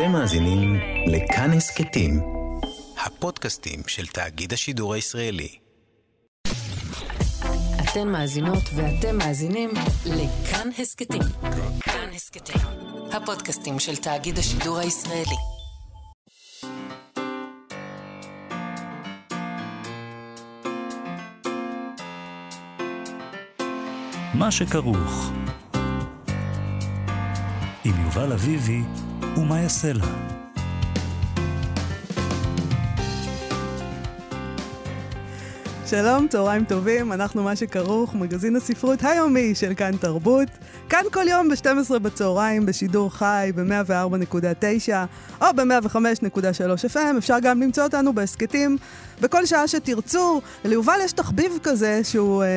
אתם מאזינים לכאן הסכתים, הפודקאסטים של תאגיד השידור הישראלי. אתן מאזינות ואתם מאזינים לכאן הסכתים. כאן הסכתים, הפודקאסטים של תאגיד השידור הישראלי. מה שכרוך עם יובל אביבי ומה יעשה לה. שלום, צהריים טובים, אנחנו מה שכרוך, מגזין הספרות היומי של כאן תרבות. כאן כל יום ב-12 בצהריים, בשידור חי, ב-104.9 או ב-105.3 FM. אפשר גם למצוא אותנו בהסכתים בכל שעה שתרצו. ליובל יש תחביב כזה שהוא אה,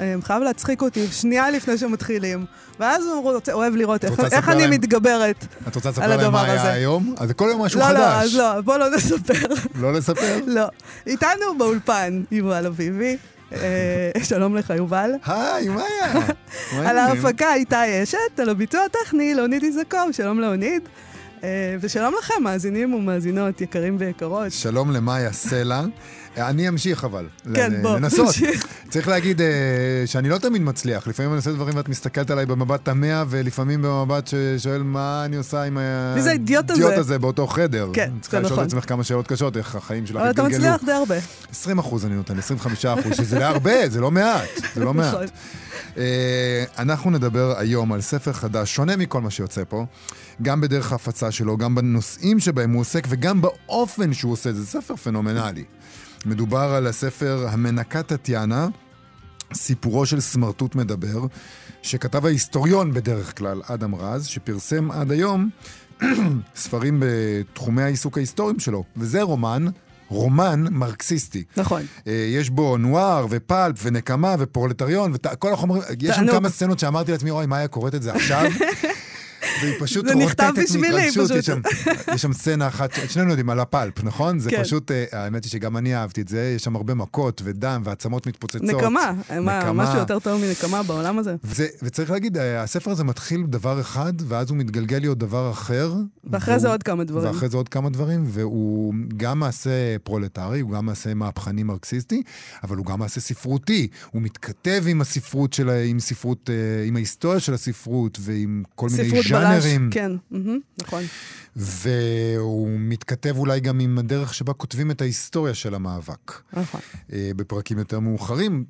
אה, חייב להצחיק אותי שנייה לפני שמתחילים. ואז הוא רוצה, אוהב לראות איך, איך אני להם, מתגברת את רוצה לספר להם מה היה היום? אז זה כל יום משהו לא, חדש. לא, אז לא, בוא לא נספר. לא נספר? לא. איתנו באולפן יובל אביבי. אה, שלום לך, יובל. היי, מה היה? על ההפקה איתי אשת, על הביצוע הטכני, לאוניד איזקוב, שלום לאוניד. אה, ושלום לכם, מאזינים ומאזינות יקרים ויקרות. שלום למאיה סלע. אני אמשיך אבל. כן, בוא, לנסות. צריך להגיד uh, שאני לא תמיד מצליח. לפעמים אני עושה דברים ואת מסתכלת עליי במבט תמה, ולפעמים במבט ששואל מה אני עושה עם האידיוט הזה. באותו חדר. כן, זה נכון. צריכה לשאול את עצמך כמה שאלות קשות, איך החיים שלך התגלגלו. אבל אתה מצליח די הרבה. 20 אחוז אני נותן, 25 אחוז, שזה די הרבה, זה לא מעט. זה לא מעט. Uh, אנחנו נדבר היום על ספר חדש, שונה מכל מה שיוצא פה, גם בדרך ההפצה שלו, גם בנושאים שבהם הוא עוסק וגם באופן שהוא עושה. זה ספר פנומנלי. מדובר על הספר המנקה טטיאנה, סיפורו של סמרטוט מדבר, שכתב ההיסטוריון בדרך כלל, אדם רז, שפרסם עד היום ספרים בתחומי העיסוק ההיסטוריים שלו. וזה רומן רומן מרקסיסטי. נכון. אה, יש בו נואר ופלפ ונקמה ופרולטריון וכל החומרים, יש שם כמה סצנות שאמרתי לעצמי, אוי, מה היה קוראת את זה עכשיו? והיא פשוט רוטטת מהתרגשות. יש יש שם סצנה אחת, שנינו יודעים על ה pulp, נכון? זה כן. פשוט, אה, האמת היא שגם אני אהבתי את זה, יש שם הרבה מכות ודם ועצמות מתפוצצות. נקמה, נקמה. משהו יותר טוב מנקמה בעולם הזה. וזה, וצריך להגיד, אה, הספר הזה מתחיל דבר אחד, ואז הוא מתגלגל להיות דבר אחר. ואחרי זה עוד כמה דברים. ואחרי זה עוד כמה דברים, והוא גם מעשה פרולטרי, הוא גם מעשה מהפכני מרקסיסטי, אבל הוא גם מעשה ספרותי. הוא מתכתב עם הספרות של, עם ספרות, אה, עם ההיסטוריה של הספרות, ועם כל מיני ז'אנרים. כן, נכון. והוא מתכתב אולי גם עם הדרך שבה כותבים את ההיסטוריה של המאבק. נכון. אה, בפרקים יותר מאוחרים.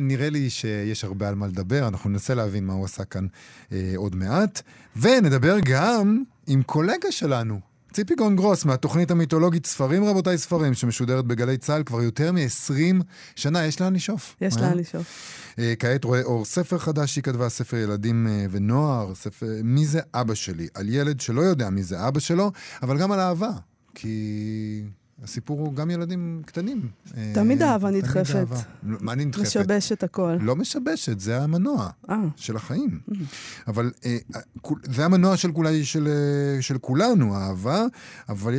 נראה לי שיש הרבה על מה לדבר, אנחנו ננסה להבין מה הוא עשה כאן אה, עוד מעט. ונדבר גם עם קולגה שלנו, ציפי גון גרוס מהתוכנית המיתולוגית ספרים רבותיי ספרים, שמשודרת בגלי צה"ל כבר יותר מ-20 שנה. יש לאן לשאוף. יש אה? לאן לשאוף. אה, כעת רואה אור ספר חדש שהיא כתבה, ספר ילדים אה, ונוער, ספר מי זה אבא שלי, על ילד שלא יודע מי זה אבא שלו, אבל גם על אהבה. כי הסיפור הוא גם ילדים קטנים. תמיד אהבה נדחפת. מה נדחפת? משבשת הכל. לא משבשת, זה המנוע 아. של החיים. Mm. אבל זה המנוע של, כולי, של, של כולנו, האהבה, אבל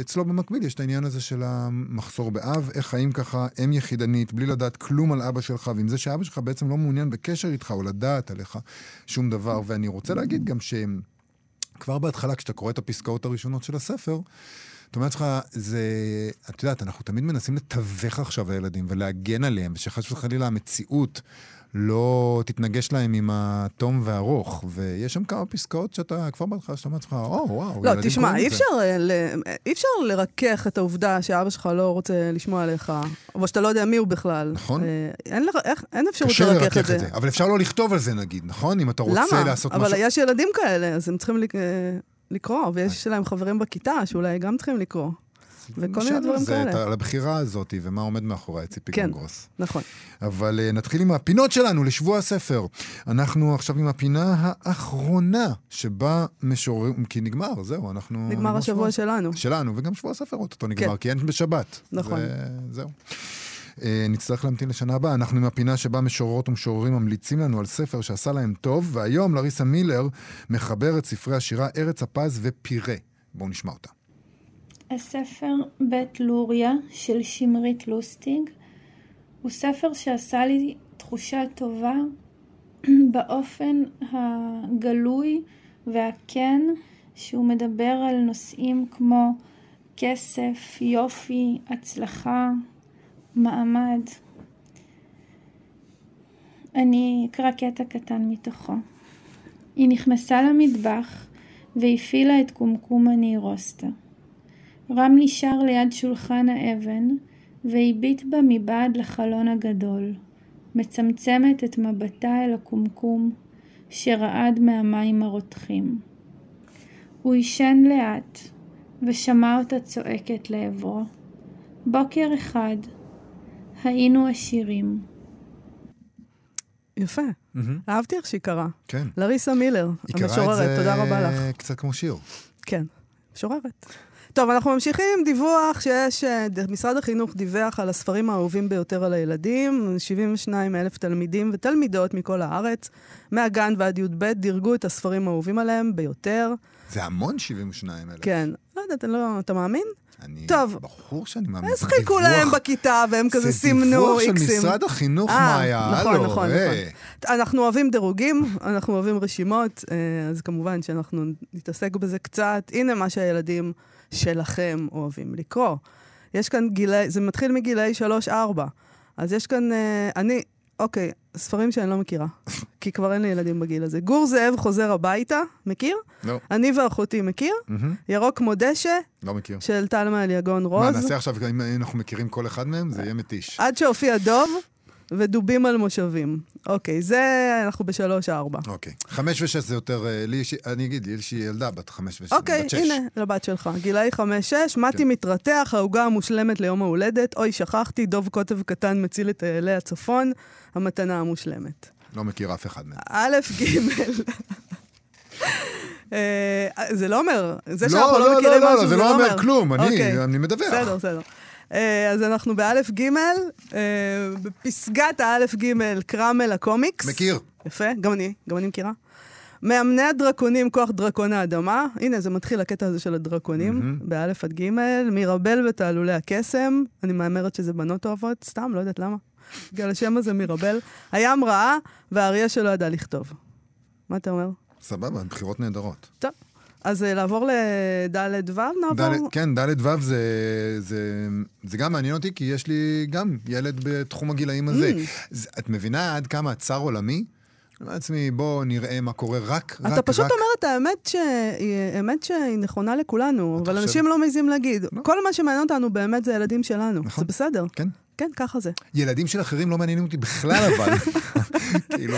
אצלו במקביל יש את העניין הזה של המחסור באב, איך חיים ככה אם יחידנית, בלי לדעת כלום על אבא שלך, ועם זה שאבא שלך בעצם לא מעוניין בקשר איתך או לדעת עליך שום דבר. ואני רוצה להגיד גם שכבר בהתחלה, כשאתה קורא את הפסקאות הראשונות של הספר, את אומרת לך, זה, את יודעת, אנחנו תמיד מנסים לתווך עכשיו לילדים ולהגן עליהם, ושחס וחלילה המציאות לא תתנגש להם עם התום והארוך. ויש שם כמה פסקאות שאתה כבר בהתחלה שאתה אומר לעצמך, או, וואו, לא, תשמע, אי אפשר, ל... אי אפשר לרכך את העובדה שאבא שלך לא רוצה לשמוע עליך, או שאתה לא יודע מי הוא בכלל. נכון. אה, אין, לר... איך, אין אפשרות לרכך את זה. את זה. אבל אפשר לא לכתוב על זה נגיד, נכון? אם אתה רוצה למה? לעשות אבל משהו... אבל יש ילדים כאלה, אז הם צריכים... אה, לקרוא, ויש להם חברים בכיתה שאולי גם צריכים לקרוא. וכל מיני דברים זה כאלה. על הבחירה הזאת ומה עומד מאחורי ציפי כן, גונגרוס. נכון. אבל uh, נתחיל עם הפינות שלנו לשבוע הספר. אנחנו עכשיו עם הפינה האחרונה שבה משוררים, כי נגמר, זהו, אנחנו... נגמר השבוע שבוע, שלנו. שלנו, וגם שבוע הספר אותו נגמר, כן. כי אין בשבת. נכון. זהו. Uh, נצטרך להמתין לשנה הבאה. אנחנו עם הפינה שבה משוררות ומשוררים ממליצים לנו על ספר שעשה להם טוב, והיום לריסה מילר מחברת ספרי השירה ארץ הפז ופירה. בואו נשמע אותה. הספר בית לוריה של שמרית לוסטיג הוא ספר שעשה לי תחושה טובה באופן הגלוי והכן שהוא מדבר על נושאים כמו כסף, יופי, הצלחה, מעמד. אני אקרא קטע קטן מתוכו. היא נכנסה למטבח והפעילה את קומקום הנירוסטה. רם נשאר ליד שולחן האבן והביט בה מבעד לחלון הגדול, מצמצמת את מבטה אל הקומקום שרעד מהמים הרותחים. הוא עישן לאט, ושמע אותה צועקת לעברו. בוקר אחד, היינו עשירים. יפה. אהבתי איך שהיא קראה. כן. לריסה מילר, היא קראה את המשוררת, תודה רבה לך. זה קצת כמו שיר. כן, משוררת. טוב, אנחנו ממשיכים דיווח שיש, אה, משרד החינוך דיווח על הספרים האהובים ביותר על הילדים, 72 אלף תלמידים ותלמידות מכל הארץ, מהגן ועד י"ב, דירגו את הספרים האהובים עליהם ביותר. זה המון 72 אלף. כן, לא יודעת, לא, אתה מאמין? אני... טוב. ברור שאני מאמין. אז דיווח- להם בכיתה, והם כזה סימנו זה דיווח של איקסים. משרד החינוך, אה, מאיה. נכון, הלו, נכון, אה. אנחנו אוהבים דירוגים, אנחנו אוהבים רשימות, אז כמובן שאנחנו נתעסק בזה קצת. הנה מה שהילדים שלכם אוהבים לקרוא. יש כאן גילי, זה מתחיל מגילאי 3-4. אז יש כאן, אה, אני, אוקיי, ספרים שאני לא מכירה, כי כבר אין לי ילדים בגיל הזה. גור זאב חוזר הביתה, מכיר? לא. אני ואחותי מכיר? ירוק כמו דשא, לא מכיר. של טלמה אליגון מה, רוז. נעשה עכשיו, אם אנחנו מכירים כל אחד מהם, זה יהיה מתיש. עד שהופיע דוב, ודובים על מושבים. אוקיי, זה, אנחנו בשלוש-ארבע. אוקיי. חמש ושש זה יותר, אה, לי יש, אני אגיד, לי יש ילדה בת חמש ושש. אוקיי, שש. הנה, לבת שלך. גילאי חמש-שש, מתי כן. מתרתח, העוגה המושלמת ליום ההולדת, אוי, שכחתי, דוב קוטב קטן מציל את איילי הצפון, המתנה המושלמת. לא מכיר אף אחד מהם. א', ג', אה, זה לא אומר, זה לא, שאנחנו לא, לא מכירים לא, משהו, לא, זה לא אומר. כלום, אוקיי. אני מדווח. בסדר, בסדר. אה, אז אנחנו באלף גימל, אה, בפסגת האלף גימל, קרמל הקומיקס. מכיר. יפה, גם אני, גם אני מכירה. מאמני הדרקונים, כוח דרקון האדמה. הנה, זה מתחיל הקטע הזה של הדרקונים. באלף באלף עד גימל. מירבל ותעלולי הקסם. אני מהמרת שזה בנות אוהבות, סתם, לא יודעת למה. בגלל השם הזה מירבל. הים רעה, והאריה שלא ידע לכתוב. מה אתה אומר? סבבה, בחירות נהדרות. טוב. אז אה, לעבור לד' ו', נעבור? ד'- כן, ד' ו' זה, זה, זה גם מעניין אותי, כי יש לי גם ילד בתחום הגילאים הזה. Mm. את מבינה עד כמה הצר עולמי? אני אומר לעצמי, בואו נראה מה קורה רק, רק, אתה פשוט רק... אומר את האמת שהיא אמת שהיא נכונה לכולנו, אבל חושב- אנשים לא מעזים להגיד. לא. כל מה שמעניין אותנו באמת זה הילדים שלנו. נכון. זה בסדר. כן. כן, ככה זה. ילדים של אחרים לא מעניינים אותי בכלל, אבל. כאילו,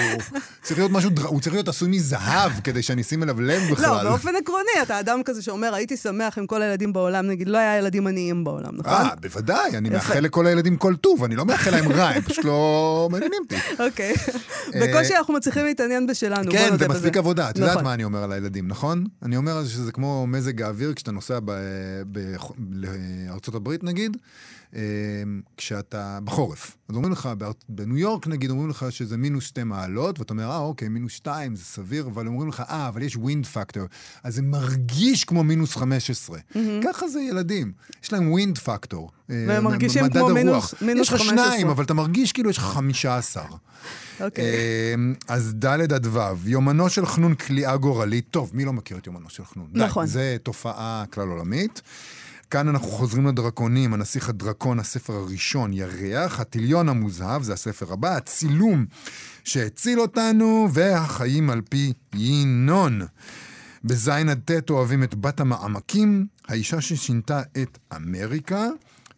צריך להיות משהו, הוא צריך להיות עשוי מזהב כדי שאני אשים אליו לב בכלל. לא, באופן עקרוני, אתה אדם כזה שאומר, הייתי שמח אם כל הילדים בעולם, נגיד, לא היה ילדים עניים בעולם, נכון? אה, בוודאי, אני. מאחל לכל הילדים כל טוב, אני לא מאחל להם רע, הם פשוט לא מעניינים אותי. אוקיי. בקושי אנחנו מצליחים להתעניין בשלנו, כן, זה. מספיק עבודה. את יודעת נכון. מה אני אומר על הילדים, נכון? אני אומר שזה כמו מזג האוויר כשאתה נוסע ב- ב- לארצות הברית, נגיד, אה, כשאתה בחורף. אז אומרים לך, בניו יורק, נגיד, אומרים לך שזה מינוס שתי מעלות, ואתה אומר, אה, אוקיי, מינוס שתיים, זה סביר, אבל אומרים לך, אה, אבל יש wind factor. אז זה מרגיש כמו מינוס 15. ככה זה ילדים. יש להם wind factor. אה, והם מרגישים כמו. מינוס- מינוס יש לך 15. שניים, אבל אתה מרגיש כאילו יש לך 15. אוקיי. אמ, אז ד' עד ו', יומנו של חנון כליאה גורלית. טוב, מי לא מכיר את יומנו של חנון? נכון. די, זה תופעה כלל עולמית. כאן אנחנו חוזרים לדרקונים, הנסיך הדרקון, הספר הראשון, ירח, הטיליון המוזהב, זה הספר הבא, הצילום שהציל אותנו, והחיים על פי ינון. בזין עד ט' אוהבים את בת המעמקים, האישה ששינתה את אמריקה.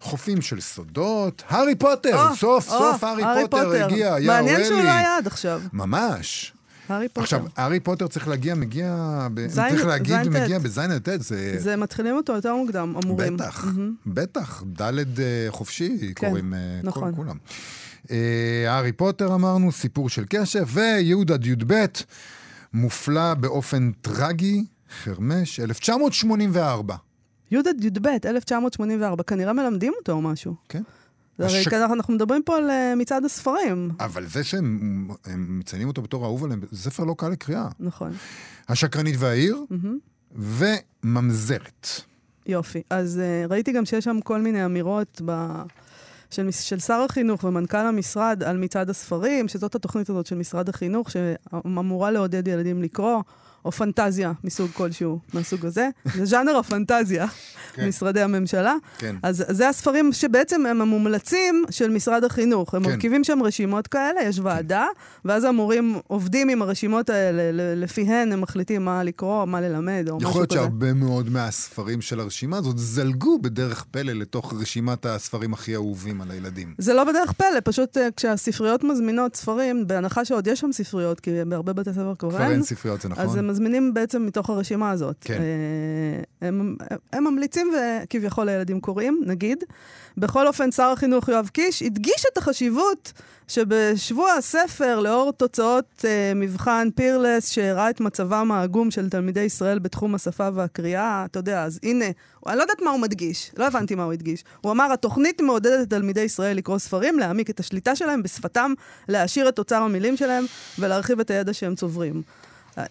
חופים של סודות, הארי פוטר, או, סוף או, סוף הארי פוטר הגיע, יא מעניין שהוא. לא היה עד עכשיו. ממש. הארי פוטר. עכשיו, הארי פוטר צריך להגיע, מגיע, ב... זין- צריך להגיד, זין מגיע. בזין ט', זה... זה מתחילים אותו יותר מוקדם, אמורים. בטח, מהמם. בטח, ד' אה, חופשי קוראים אה, נכון. כולם. אה, הארי פוטר אמרנו, סיפור של קשף, ויהוד עד י"ב, מופלא באופן טרגי, חרמש, 1984. י' עד י"ב, 1984, כנראה מלמדים אותו או משהו. כן. זה הרי הש- אנחנו מדברים פה על אה, מצעד הספרים. אבל זה שהם הם מציינים אותו בתור אהוב עליהם, זה ספר לא קל לקריאה. נכון. השקרנית והעיר, מהמם. וממזרת. יופי. אז uh, ראיתי גם שיש שם כל מיני אמירות ב... של, של שר החינוך ומנכ"ל המשרד על מצעד הספרים, שזאת התוכנית הזאת של משרד החינוך, שאמורה לעודד ילדים לקרוא. או פנטזיה מסוג כלשהו, מהסוג הזה. זה ז'אנר הפנטזיה, כן. משרדי הממשלה. כן. אז זה הספרים שבעצם הם המומלצים של משרד החינוך. הם כן. מרכיבים שם רשימות כאלה, יש ועדה, ואז המורים עובדים עם הרשימות האלה, לפיהן הם מחליטים מה לקרוא, מה ללמד, או משהו יכול להיות כזה. שהרבה מאוד מהספרים של הרשימה הזאת זלגו בדרך פלא לתוך רשימת הספרים הכי אהובים על הילדים. זה לא בדרך פלא, פשוט אה, כשהספריות מזמינות ספרים, בהנחה שעוד יש שם ספריות, כי בהרבה בתי ספר כבר כבר אין, אין ספריות, זה נכון? מזמינים בעצם מתוך הרשימה הזאת. כן. אה, הם, הם ממליצים וכביכול הילדים קוראים, נגיד. בכל אופן, שר החינוך יואב קיש הדגיש את החשיבות שבשבוע הספר, לאור תוצאות אה, מבחן פירלס, שהראה את מצבם העגום של תלמידי ישראל בתחום השפה והקריאה, אתה יודע, אז הנה, אני לא יודעת מה הוא מדגיש, לא הבנתי מה הוא הדגיש. הוא אמר, התוכנית מעודדת את תלמידי ישראל לקרוא ספרים, להעמיק את השליטה שלהם בשפתם, להעשיר את אוצר המילים שלהם ולהרחיב את הידע שהם צוברים.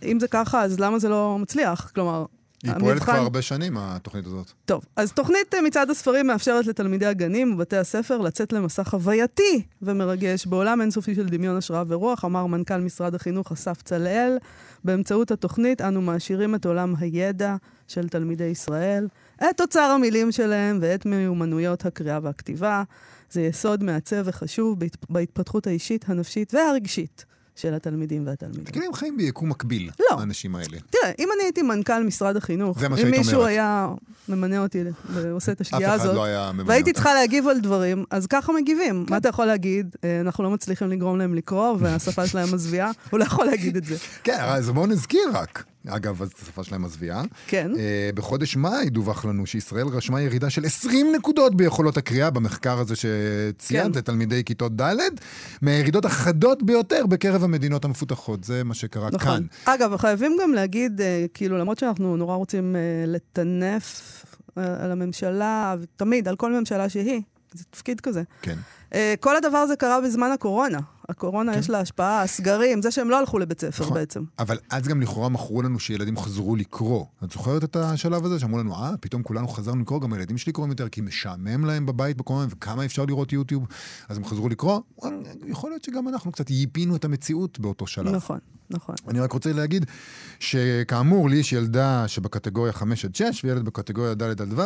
אם זה ככה, אז למה זה לא מצליח? כלומר, היא המבחן- פועלת כבר הרבה שנים, התוכנית הזאת. טוב, אז תוכנית אה, מצעד הספרים מאפשרת לתלמידי הגנים ובתי הספר לצאת למסע חווייתי ומרגש בעולם אינסופי של דמיון, השראה ורוח, אמר מנכ"ל משרד החינוך אסף צלאל. באמצעות התוכנית אנו מעשירים את עולם הידע של תלמידי ישראל, את אוצר המילים שלהם ואת מיומנויות הקריאה והכתיבה. זה יסוד מעצב וחשוב בהת- בהתפתחות האישית, הנפשית והרגשית של התלמידים והתלמידים. כאילו הם חיים ביקום מקביל, לא. האנשים האלה. תראה, אם אני הייתי מנכ"ל משרד החינוך, אם מישהו. היה ממנה אותי ועושה את השגיאה אחד הזאת, לא והייתי אותה. צריכה להגיב על דברים, אז ככה מגיבים. כן. מה אתה יכול להגיד? אה, אנחנו לא מצליחים לגרום להם לקרוא, והשפה שלהם מזוויעה? הוא לא יכול להגיד את זה. כן, אז בואו נזכיר רק. אגב, השפה שלהם מזוויעה. כן. אה, בחודש מאי דווח לנו שישראל רשמה ירידה של 20 נקודות ביכולות הקריאה במחקר הזה שציינת, כן. לתלמידי כיתות ד', מהירידות החדות ביותר בקרב המדינות המפותחות. זה מה שקרה נכון. כאן. אגב, חייבים גם להגיד, אה, כאילו, למרות שאנחנו נורא רוצים אה, לטנף אה, על הממשלה, תמיד, על כל ממשלה שהיא, זה תפקיד כזה. כן. אה, כל הדבר הזה קרה בזמן הקורונה. הקורונה יש לה השפעה, הסגרים, זה שהם לא הלכו לבית ספר נכון. בעצם. אבל אז גם לכאורה מכרו לנו שילדים חזרו לקרוא. את זוכרת את השלב הזה? שאמרו לנו, אה, פתאום כולנו חזרנו לקרוא, גם הילדים שלי קוראים יותר, כי משעמם להם בבית בקורונה, וכמה אפשר לראות יוטיוב, אז הם חזרו לקרוא. יכול להיות שגם אנחנו קצת ייפינו את המציאות באותו שלב. נכון, נכון. אני רק רוצה להגיד שכאמור, לי יש ילדה שבקטגוריה 5 עד 6 וילד בקטגוריה ד' עד ו'.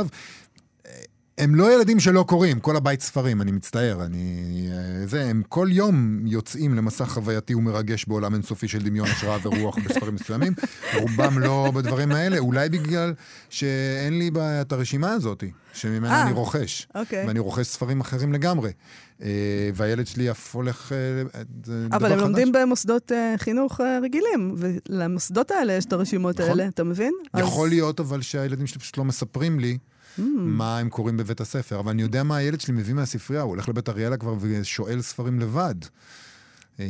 הם לא ילדים שלא קוראים, כל הבית ספרים, אני מצטער, אני... אה, זה, הם כל יום יוצאים למסע חווייתי ומרגש בעולם אינסופי של דמיון, השראה ורוח בספרים מסוימים. רובם לא בדברים האלה, אולי בגלל שאין לי את הרשימה הזאת, שממנה אה, אני רוכש. אוקיי. ואני רוכש ספרים אחרים לגמרי. אה, והילד שלי אף הולך... אה, אבל הם חדש. לומדים במוסדות אה, חינוך אה, רגילים, ולמוסדות האלה יש את הרשימות נכון. האלה, אתה מבין? יכול אז- להיות אבל שהילדים שלי פשוט לא מספרים לי. מה הם קוראים בבית הספר, אבל אני יודע מה הילד שלי מביא מהספרייה, הוא הולך לבית אריאלה כבר ושואל ספרים לבד. אה,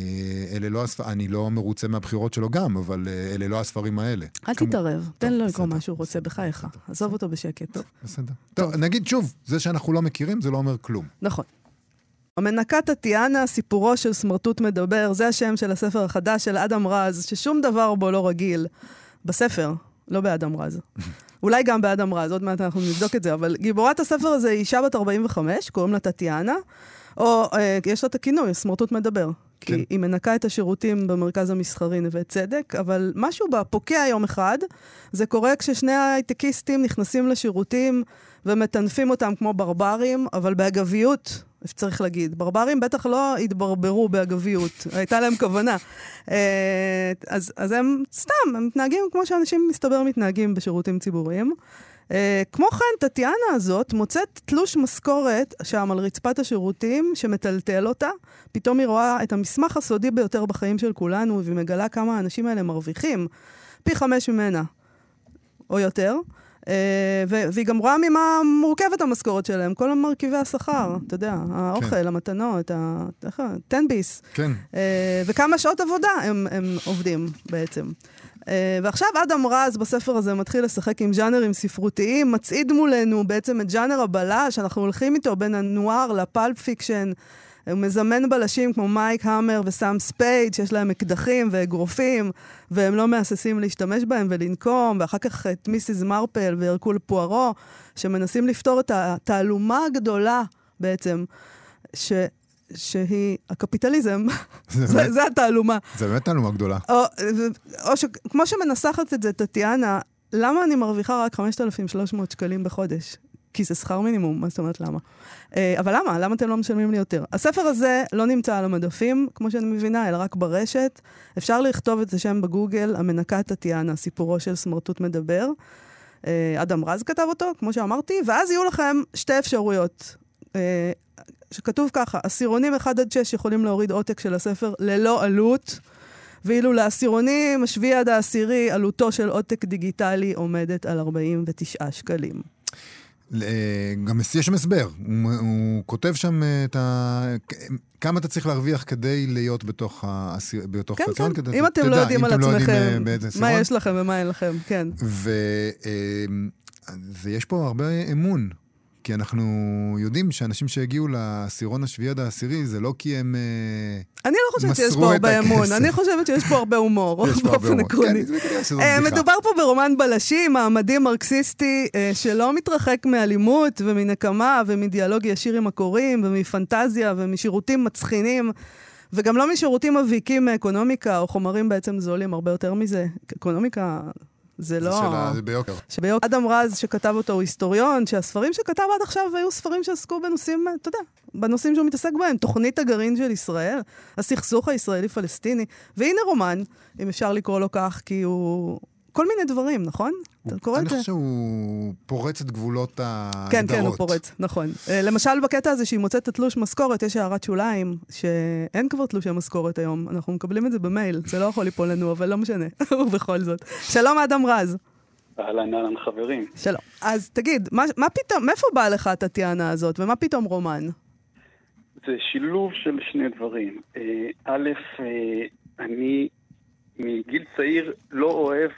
אלה לא הספרים, אני לא מרוצה מהבחירות שלו גם, אבל אה, אלה לא הספרים האלה. אל כמו- תתערב, תן טוב, לו לקרוא מה שהוא רוצה, בחייך. עזוב אותו בשקט. בסדר. טוב, נגיד שוב, זה שאנחנו לא מכירים זה לא אומר כלום. נכון. המנקה טטיאנה, סיפורו של סמרטוט מדבר, זה השם של הספר החדש של אדם רז, ששום דבר בו לא רגיל. בספר, לא באדם רז. אולי גם באדם רז, עוד מעט אנחנו נבדוק את זה, אבל גיבורת הספר הזה היא אישה בת 45, קוראים לה טטיאנה, או אה, יש לה את הכינוי, סמרטוט מדבר. כן. כי היא מנקה את השירותים במרכז המסחרי נווה צדק, אבל משהו בה פוקע יום אחד, זה קורה כששני הייטקיסטים נכנסים לשירותים ומטנפים אותם כמו ברברים, אבל באגביות, צריך להגיד. ברברים בטח לא התברברו באגביות, הייתה להם כוונה. אה, אז, אז הם סתם, הם מתנהגים כמו שאנשים, מסתבר, מתנהגים בשירותים ציבוריים. Uh, כמו כן, טטיאנה הזאת מוצאת תלוש משכורת שם על רצפת השירותים שמטלטל אותה. פתאום היא רואה את המסמך הסודי ביותר בחיים של כולנו, והיא מגלה כמה האנשים האלה מרוויחים. פי חמש ממנה, או יותר. ו- והיא גם רואה ממה מורכבת המשכורת שלהם, כל מרכיבי השכר, אתה יודע, האוכל, כן. המתנות, תן ביס. כן. אה, וכמה שעות עבודה הם, הם עובדים בעצם. אה, ועכשיו אדם רז בספר הזה מתחיל לשחק עם ז'אנרים ספרותיים, מצעיד מולנו בעצם את ז'אנר הבלש, אנחנו הולכים איתו בין הנואר ל pulp fiction. הוא מזמן בלשים כמו מייק המר וסאם ספייד, שיש להם אקדחים ואגרופים, והם לא מהססים להשתמש בהם ולנקום, ואחר כך את מיסיס מרפל והרקול פוארו, שמנסים לפתור את התעלומה הגדולה בעצם, ש... שהיא הקפיטליזם. זה, זה התעלומה. זה באמת תעלומה גדולה. או, או שכמו שמנסחת את זה טטיאנה, למה אני מרוויחה רק 5,300 שקלים בחודש? כי זה שכר מינימום, מה זאת אומרת למה? אה, אבל למה? למה אתם לא משלמים לי יותר? הספר הזה לא נמצא על המדפים, כמו שאני מבינה, אלא רק ברשת. אפשר לכתוב את השם בגוגל, המנקה טטיאנה, סיפורו של סמרטוט מדבר. אה, אדם רז כתב אותו, כמו שאמרתי, ואז יהיו לכם שתי אפשרויות. אה, שכתוב ככה, עשירונים 1 עד 6 יכולים להוריד עותק של הספר ללא עלות, ואילו לעשירונים השביעי עד העשירי, עלותו של עותק דיגיטלי עומדת על 49 שקלים. גם יש שם הסבר, הוא, הוא כותב שם את ה... כמה אתה צריך להרוויח כדי להיות בתוך, העשיר, בתוך כן, חציון, כן, כדי, אם אתם לא יודעים על לא עצמכם, מה יש לכם ומה אין לכם, כן. ויש פה הרבה אמון כי אנחנו יודעים שאנשים שהגיעו לעשירון השביעי עד העשירי, זה לא כי הם אה, אני לא חושבת שיש פה הרבה אמון, אני חושבת שיש פה הרבה הומור, באופן עקרוני. כן, אה, מדובר פה ברומן בלשי, מעמדי מרקסיסטי, אה, שלא מתרחק מאלימות ומנקמה ומדיאלוג ישיר עם הקוראים ומפנטזיה ומשירותים מצחינים. וגם לא משירותים מבהיקים מאקונומיקה או חומרים בעצם זולים, הרבה יותר מזה. אקונומיקה זה לא... שלה, זה ביוקר. שביוקר. אדם רז שכתב אותו הוא היסטוריון, שהספרים שכתב עד עכשיו היו ספרים שעסקו בנושאים, אתה יודע, בנושאים שהוא מתעסק בהם. תוכנית הגרעין של ישראל, הסכסוך הישראלי-פלסטיני. והנה רומן, אם אפשר לקרוא לו כך, כי הוא כל מיני דברים, נכון? אתה קורא את זה? אני חושב שהוא פורץ את גבולות ההגדרות. כן, כן, הוא פורץ, נכון. אה, למשל, בקטע הזה שהיא מוצאת את התלוש משכורת, יש הערת שוליים, שאין כבר תלושי משכורת היום. אנחנו מקבלים את זה במייל, זה לא יכול ליפול לנו, אבל לא משנה, ובכל זאת. שלום, אדם רז. אהלן, אהלן, חברים. שלום. אז תגיד, מה, מה פתאום, מאיפה באה לך הטטיאנה הזאת, ומה פתאום רומן? זה שילוב של שני דברים. אה, א', אה, אני מגיל צעיר לא אוהב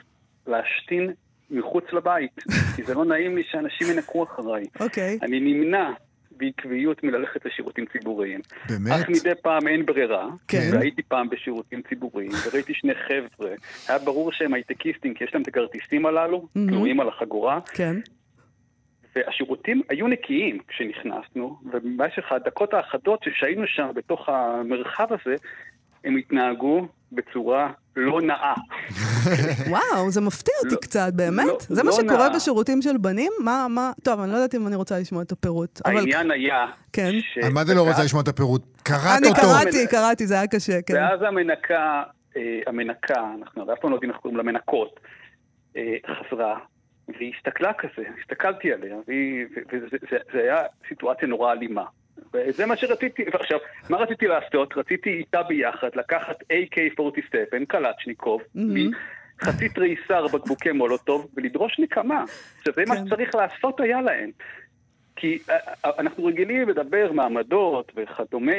להשתין מחוץ לבית, כי זה לא נעים לי שאנשים ינקו אחריי. אוקיי. Okay. אני נמנע בעקביות מללכת לשירותים ציבוריים. באמת? אך מדי פעם אין ברירה, כן. והייתי פעם בשירותים ציבוריים, וראיתי שני חבר'ה, היה ברור שהם הייטקיסטים, כי יש להם את הכרטיסים הללו, mm-hmm. תלויים על החגורה. כן. והשירותים היו נקיים כשנכנסנו, ובמשך הדקות האחדות שהיינו שם בתוך המרחב הזה, הם התנהגו בצורה לא נאה. וואו, זה מפתיע אותי לא, קצת, באמת? לא, זה מה לא שקורה. בשירותים של בנים? מה, מה... טוב, אני לא יודעת אם אני רוצה לשמוע את הפירוט. העניין. היה... כן. על מה זה לא רוצה לשמוע את הפירוט? קראת אותו. אני קראתי, קראתי, זה היה קשה, כן. ואז המנקה, אה, המנקה, אנחנו אף פעם לא יודעים איך קוראים למנקות, אה, חזרה, והיא הסתכלה כזה, הסתכלתי עליה, וזה היה סיטואציה נורא אלימה. וזה מה שרציתי, ועכשיו, מה רציתי לעשות? רציתי איתה ביחד לקחת AK-47, קלצ'ניקוב, mm-hmm. חצי תריסר בקבוקי מולוטוב, ולדרוש נקמה. שזה כן. מה שצריך לעשות היה להם. כי אה, אה, אנחנו רגילים לדבר מעמדות וכדומה,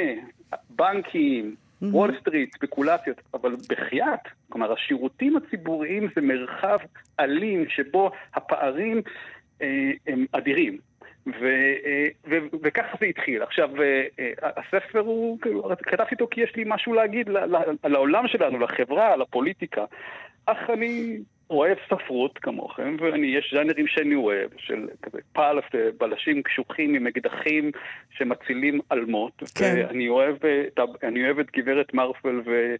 בנקים, mm-hmm. וול סטריט, ספקולציות, אבל בחייאת, כלומר, השירותים הציבוריים זה מרחב אלים שבו הפערים אה, הם אדירים. אה, וככה זה התחיל. עכשיו, אה, אה, הספר הוא, כאילו, כתבתי אותו כי יש לי משהו להגיד לעולם שלנו, לחברה, לפוליטיקה. אך אני אוהב ספרות כמוכם, ויש ז'אנרים שאני אוהב, של כזה פלס, בלשים קשוחים עם אקדחים שמצילים אלמות. כן. ואני אוהב, אוהב את גברת מרפל ו...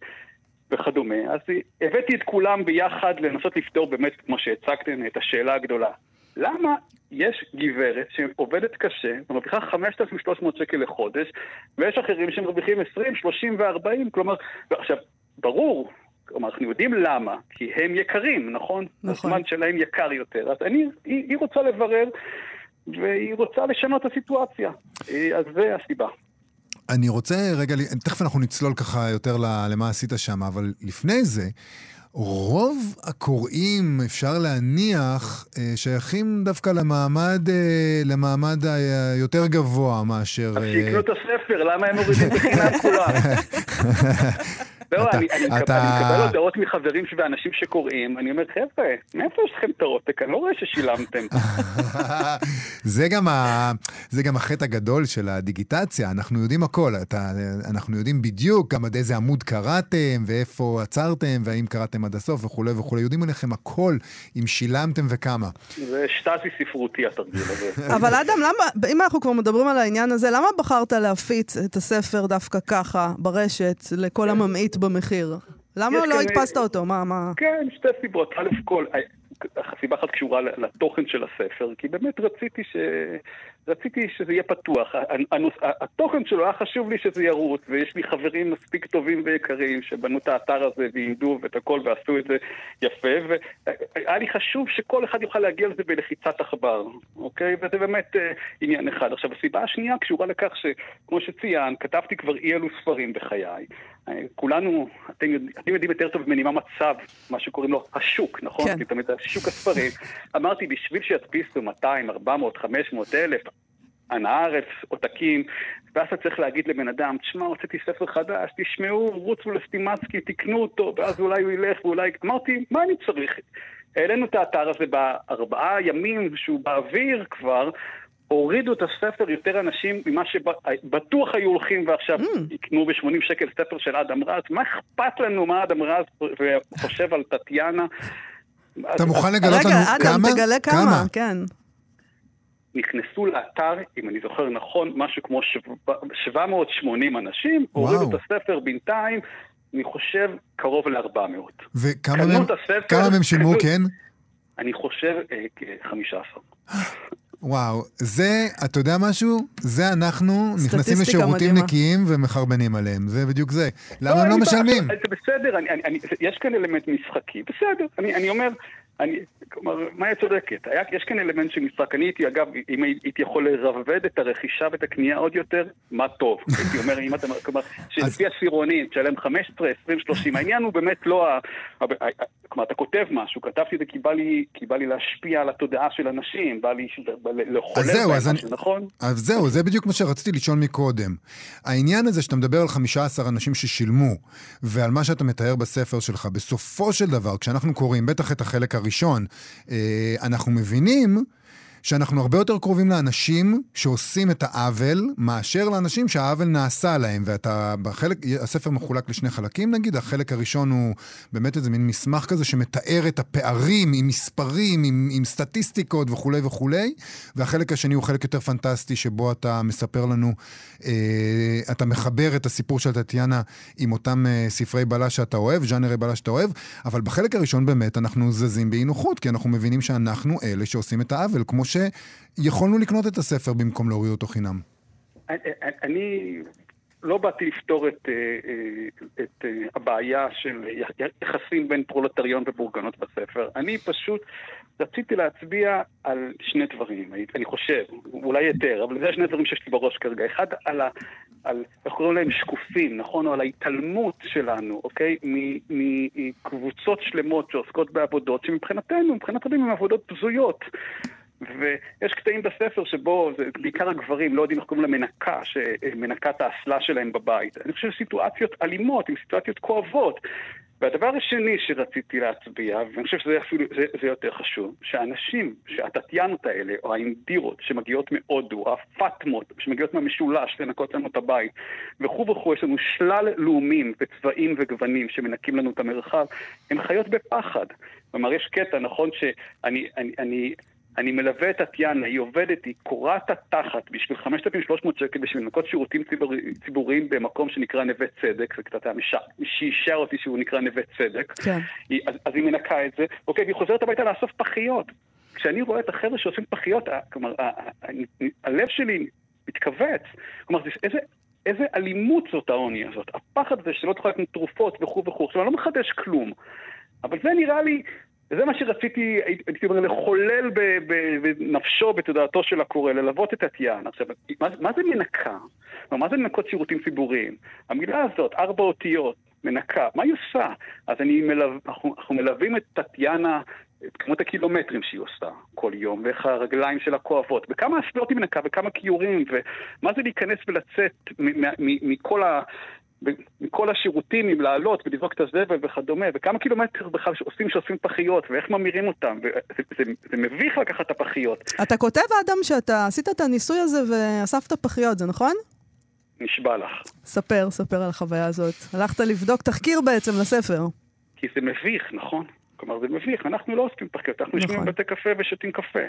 וכדומה. אז הבאתי את כולם ביחד לנסות לפתור באמת, כמו שהצגתם, את השאלה הגדולה. למה יש גברת שעובדת קשה, ומרוויחה 5,300 שקל לחודש, ויש אחרים שמרוויחים 20, 30 ו-40, כלומר, עכשיו, ברור, כלומר, אנחנו יודעים למה, כי הם יקרים, נכון? נכון. הזמן שלהם יקר יותר. אז אני, היא, היא רוצה לברר, והיא רוצה לשנות את הסיטואציה. אז זה הסיבה. אני רוצה רגע, תכף אנחנו נצלול ככה יותר למה עשית שם, אבל לפני זה, רוב הקוראים, אפשר להניח, אה, שייכים דווקא למעמד, אה, למעמד היותר גבוה מאשר... אז שיקנו את הספר, למה הם מורידים בחינם כולם? לא, אתה- אני אני מקבל אתה- אני מקבל הודעות מחברים ואנשים שקוראים, אני אומר, חבר'ה, מאיפה יש לכם את העותק? אני לא רואה ששילמתם. זה גם, ה... זה גם החטא הגדול של הדיגיטציה, אנחנו יודעים הכל, אתה... אנחנו יודעים בדיוק גם עד איזה עמוד קראתם, ואיפה עצרתם, והאם קראתם עד הסוף וכולי וכולי, יודעים עליכם הכל, אם שילמתם וכמה. זה שטאזי ספרותי התרגיל הזה. אבל אדם, למה, אם אנחנו כבר מדברים על העניין הזה, למה בחרת להפיץ את הספר דווקא ככה, ברשת, לכל הממעיט במחיר? למה לא הדפסת אותו? מה, מה? כן, שתי סיבות. א' כל, סיבה אחת קשורה לתוכן של הספר, כי באמת רציתי ש... רציתי שזה יהיה פתוח. הנוס... התוכן שלו היה חשוב לי שזה ירוץ, ויש לי חברים מספיק טובים ויקרים שבנו את האתר הזה ועימדו ואת הכל ועשו את זה יפה, והיה לי חשוב שכל אחד יוכל להגיע לזה בלחיצת עכבר, אוקיי? וזה באמת uh, עניין אחד. עכשיו, הסיבה השנייה קשורה לכך שכמו שציין, כתבתי כבר אי אלו ספרים בחיי. כולנו, אתם, אתם יודעים יותר טוב ממני מה מצב, מה שקוראים לו השוק, נכון? כן. כי תמיד השוק הספרים. אמרתי, בשביל שידפיסו 200, 400, 500 אלף, אנא הארץ, עותקים, ואז אתה צריך להגיד לבן אדם, תשמע, הוצאתי ספר חדש, תשמעו, רוצו לסטימצקי, תקנו אותו, ואז אולי הוא ילך ואולי... אמרתי, מה אני צריך? העלינו את האתר הזה בארבעה ימים שהוא באוויר כבר, הורידו את הספר יותר אנשים ממה שבטוח היו הולכים ועכשיו mm. יקנו ב-80 שקל ספר של אדם רז. מה אכפת לנו מה אדם רז וחושב על טטיאנה? אתה מוכן לגלות לנו כמה? רגע, אדם, תגלה כמה, כן. נכנסו לאתר, אם אני זוכר נכון, משהו כמו 780 אנשים, הורידו את הספר בינתיים, אני חושב קרוב ל-400. וכמה מהם שילמו, כן? אני חושב כ-15. וואו, זה, אתה יודע משהו? זה אנחנו נכנסים לשירותים מדהימה. נקיים ומחרבנים עליהם, זה בדיוק זה. למה הם לא משלמים? זה בסדר, אני, אני, יש כאן אלמנט משחקי, בסדר. אני, אני אומר, אני, כלומר, מאיה צודקת, היה, יש כאן אלמנט של משחק. אני הייתי, אגב, אם הייתי יכול לרבד את הרכישה ואת הקנייה עוד יותר, מה טוב. הייתי אומר, אם אתה, כלומר, שלפי עשירונים, תשלם 15, 20, 30, העניין הוא באמת לא ה... כלומר, אתה כותב משהו, כתבתי את זה כי בא לי, כי בא לי להשפיע על התודעה של אנשים, בא לי לחולל בהם משהו, נכון? אז זהו, זה בדיוק מה שרציתי לשאול מקודם. העניין הזה שאתה מדבר על 15 אנשים ששילמו, ועל מה שאתה מתאר בספר שלך, בסופו של דבר, כשאנחנו קוראים, בטח את החלק הראשון, אנחנו מבינים שאנחנו הרבה יותר קרובים לאנשים שעושים את העוול, מאשר לאנשים שהעוול נעשה להם. ואתה, בחלק, הספר מחולק לשני חלקים נגיד, החלק הראשון הוא באמת איזה מין מסמך כזה שמתאר את הפערים עם מספרים, עם, עם סטטיסטיקות וכולי וכולי, והחלק השני הוא חלק יותר פנטסטי, שבו אתה מספר לנו, אה, אתה מחבר את הסיפור של טטיאנה עם אותם אה, ספרי בלש שאתה אוהב, ז'אנרי בלש שאתה אוהב, אבל בחלק הראשון באמת אנחנו זזים באי נוחות, כי אנחנו מבינים שאנחנו אלה שעושים את העוול, כמו שיכולנו לקנות את הספר במקום להוריד אותו חינם. אני לא באתי לפתור את, את הבעיה של יחסים בין פרולטריון ובורגנות בספר. אני פשוט רציתי להצביע על שני דברים, אני חושב, אולי יותר, אבל זה שני דברים שיש לי בראש כרגע. אחד על ה... על, איך קוראים להם שקופים, נכון? או על ההתעלמות שלנו, אוקיי? מקבוצות שלמות שעוסקות בעבודות שמבחינתנו, מבחינת רבים הן עבודות בזויות. ויש קטעים בספר שבו, זה בעיקר הגברים לא יודעים איך קוראים למנקה, שמנקה את האסלה שלהם בבית. אני חושב סיטואציות אלימות, עם סיטואציות כואבות. והדבר השני שרציתי להצביע, ואני חושב שזה אפילו, זה, זה יותר חשוב, שהאנשים, שהטטיאנות האלה, או האינדירות שמגיעות מהודו, הפטמות שמגיעות מהמשולש לנקות לנו את הבית, וכו' וכו', יש לנו שלל לאומים וצבעים וגוונים שמנקים לנו את המרחב, הן חיות בפחד. כלומר, יש קטע, נכון, שאני אני, אני, אני מלווה את טטיאנה, היא עובדת, היא קורעת התחת בשביל 5,300 שקל בשביל לנקות שירותים ציבור, ציבוריים במקום שנקרא נווה צדק, זה קצת שישאר אותי שהוא נקרא נווה צדק. כן. היא, אז, אז היא מנקה את זה, אוקיי, והיא חוזרת הביתה לאסוף פחיות. כשאני רואה את החבר'ה שעושים פחיות, כלומר, הלב שלי מתכווץ. כלומר, זה, איזה, איזה אלימות זאת העוני הזאת. הפחד הזה שלא תוכל לקנות תרופות וכו' וכו'. עכשיו, אני לא מחדש כלום, אבל זה נראה לי... וזה מה שרציתי, הייתי אומר, לחולל בנפשו, בתודעתו של הקורא, ללוות את טטיאנה. עכשיו, מה, מה זה מנקה? מה זה לנקות שירותים ציבוריים? המילה הזאת, ארבע אותיות, מנקה, מה היא עושה? אז אני מלו... אנחנו, אנחנו מלווים את טטיאנה, את כמות הקילומטרים שהיא עושה כל יום, ואיך הרגליים שלה כואבות, וכמה אסלות היא מנקה, וכמה כיורים, ומה זה להיכנס ולצאת מכל ה... מכל השירותים, עם לעלות ולזרוק את הזבל וכדומה, וכמה קילומטר בכלל עושים שאוספים פחיות, ואיך ממירים אותם, וזה זה, זה מביך לקחת את הפחיות. אתה כותב, אדם, שאתה עשית את הניסוי הזה ואספת פחיות, זה נכון? נשבע לך. ספר, ספר על החוויה הזאת. הלכת לבדוק תחקיר בעצם לספר. כי זה מביך, נכון? כלומר, זה מביך, אנחנו לא אוספים פחיות, אנחנו נכון. יושבים בבתי קפה ושותים קפה.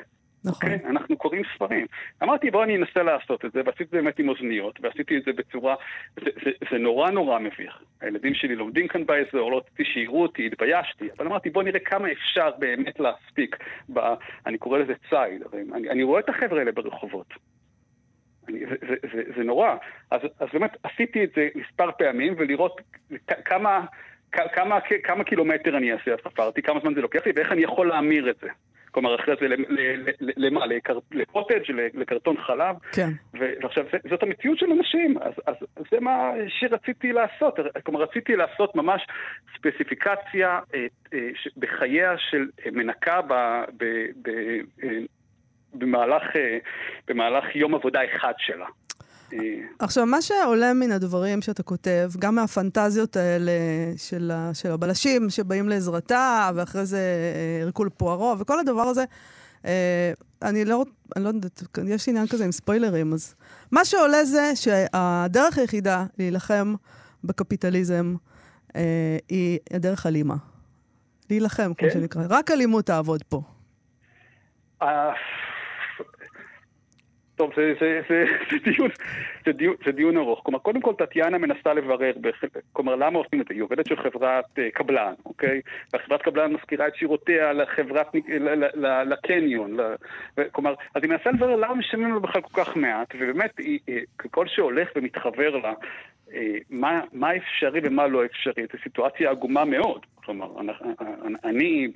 נכון. Okay? אוקיי? אנחנו קוראים ספרים. אמרתי, בוא אני אנסה לעשות את זה, ועשיתי באמת עם אוזניות, ועשיתי את זה בצורה... זה, זה, זה נורא נורא מביך. הילדים שלי לומדים כאן באזור, לא רציתי שיראו אותי, התביישתי, אבל אמרתי, בוא נראה כמה אפשר באמת להספיק. ב, אני קורא לזה ציד, אני, אני רואה את החבר'ה האלה ברחובות. אני, זה, זה, זה, זה נורא. אז, אז באמת עשיתי את זה מספר פעמים, ולראות כמה... כמה, כמה קילומטר אני אעשה, ספרתי, כמה זמן זה לוקח לי, ואיך אני יכול להמיר את זה. כלומר, אחרי זה למה? לקוטג', לקרטון חלב? כן. ועכשיו, זאת המציאות של אנשים, אז, אז זה מה שרציתי לעשות. כלומר, רציתי לעשות ממש ספציפיקציה אה, אה, בחייה של מנקה ב, ב, ב, אה, במהלך, במהלך יום עבודה אחד שלה. עכשיו, מה שעולה מן הדברים שאתה כותב, גם מהפנטזיות האלה של, ה, של הבלשים שבאים לעזרתה, ואחרי זה אה, הרקול פוארו, וכל הדבר הזה, אה, אני לא, אני לא יודעת, יש עניין כזה עם ספוילרים, אז מה שעולה זה שהדרך היחידה להילחם בקפיטליזם אה, היא הדרך אלימה. להילחם, כן? כמו שנקרא. רק אלימות תעבוד פה. טוב, זה, זה, זה, זה, דיון, זה, דיון, זה דיון ארוך. כלומר, קודם כל, טטיאנה מנסה לברר, כלומר, למה עושים את זה? היא עובדת של חברת uh, קבלן, אוקיי? והחברת קבלן מזכירה את שירותיה לחברת, לקניון. כלומר, אז היא מנסה לברר למה משלמים לה בכלל כל כך מעט, ובאמת, היא, ככל שהולך ומתחבר לה, אה, מה, מה אפשרי ומה לא אפשרי, זו סיטואציה עגומה מאוד. כלומר, אני,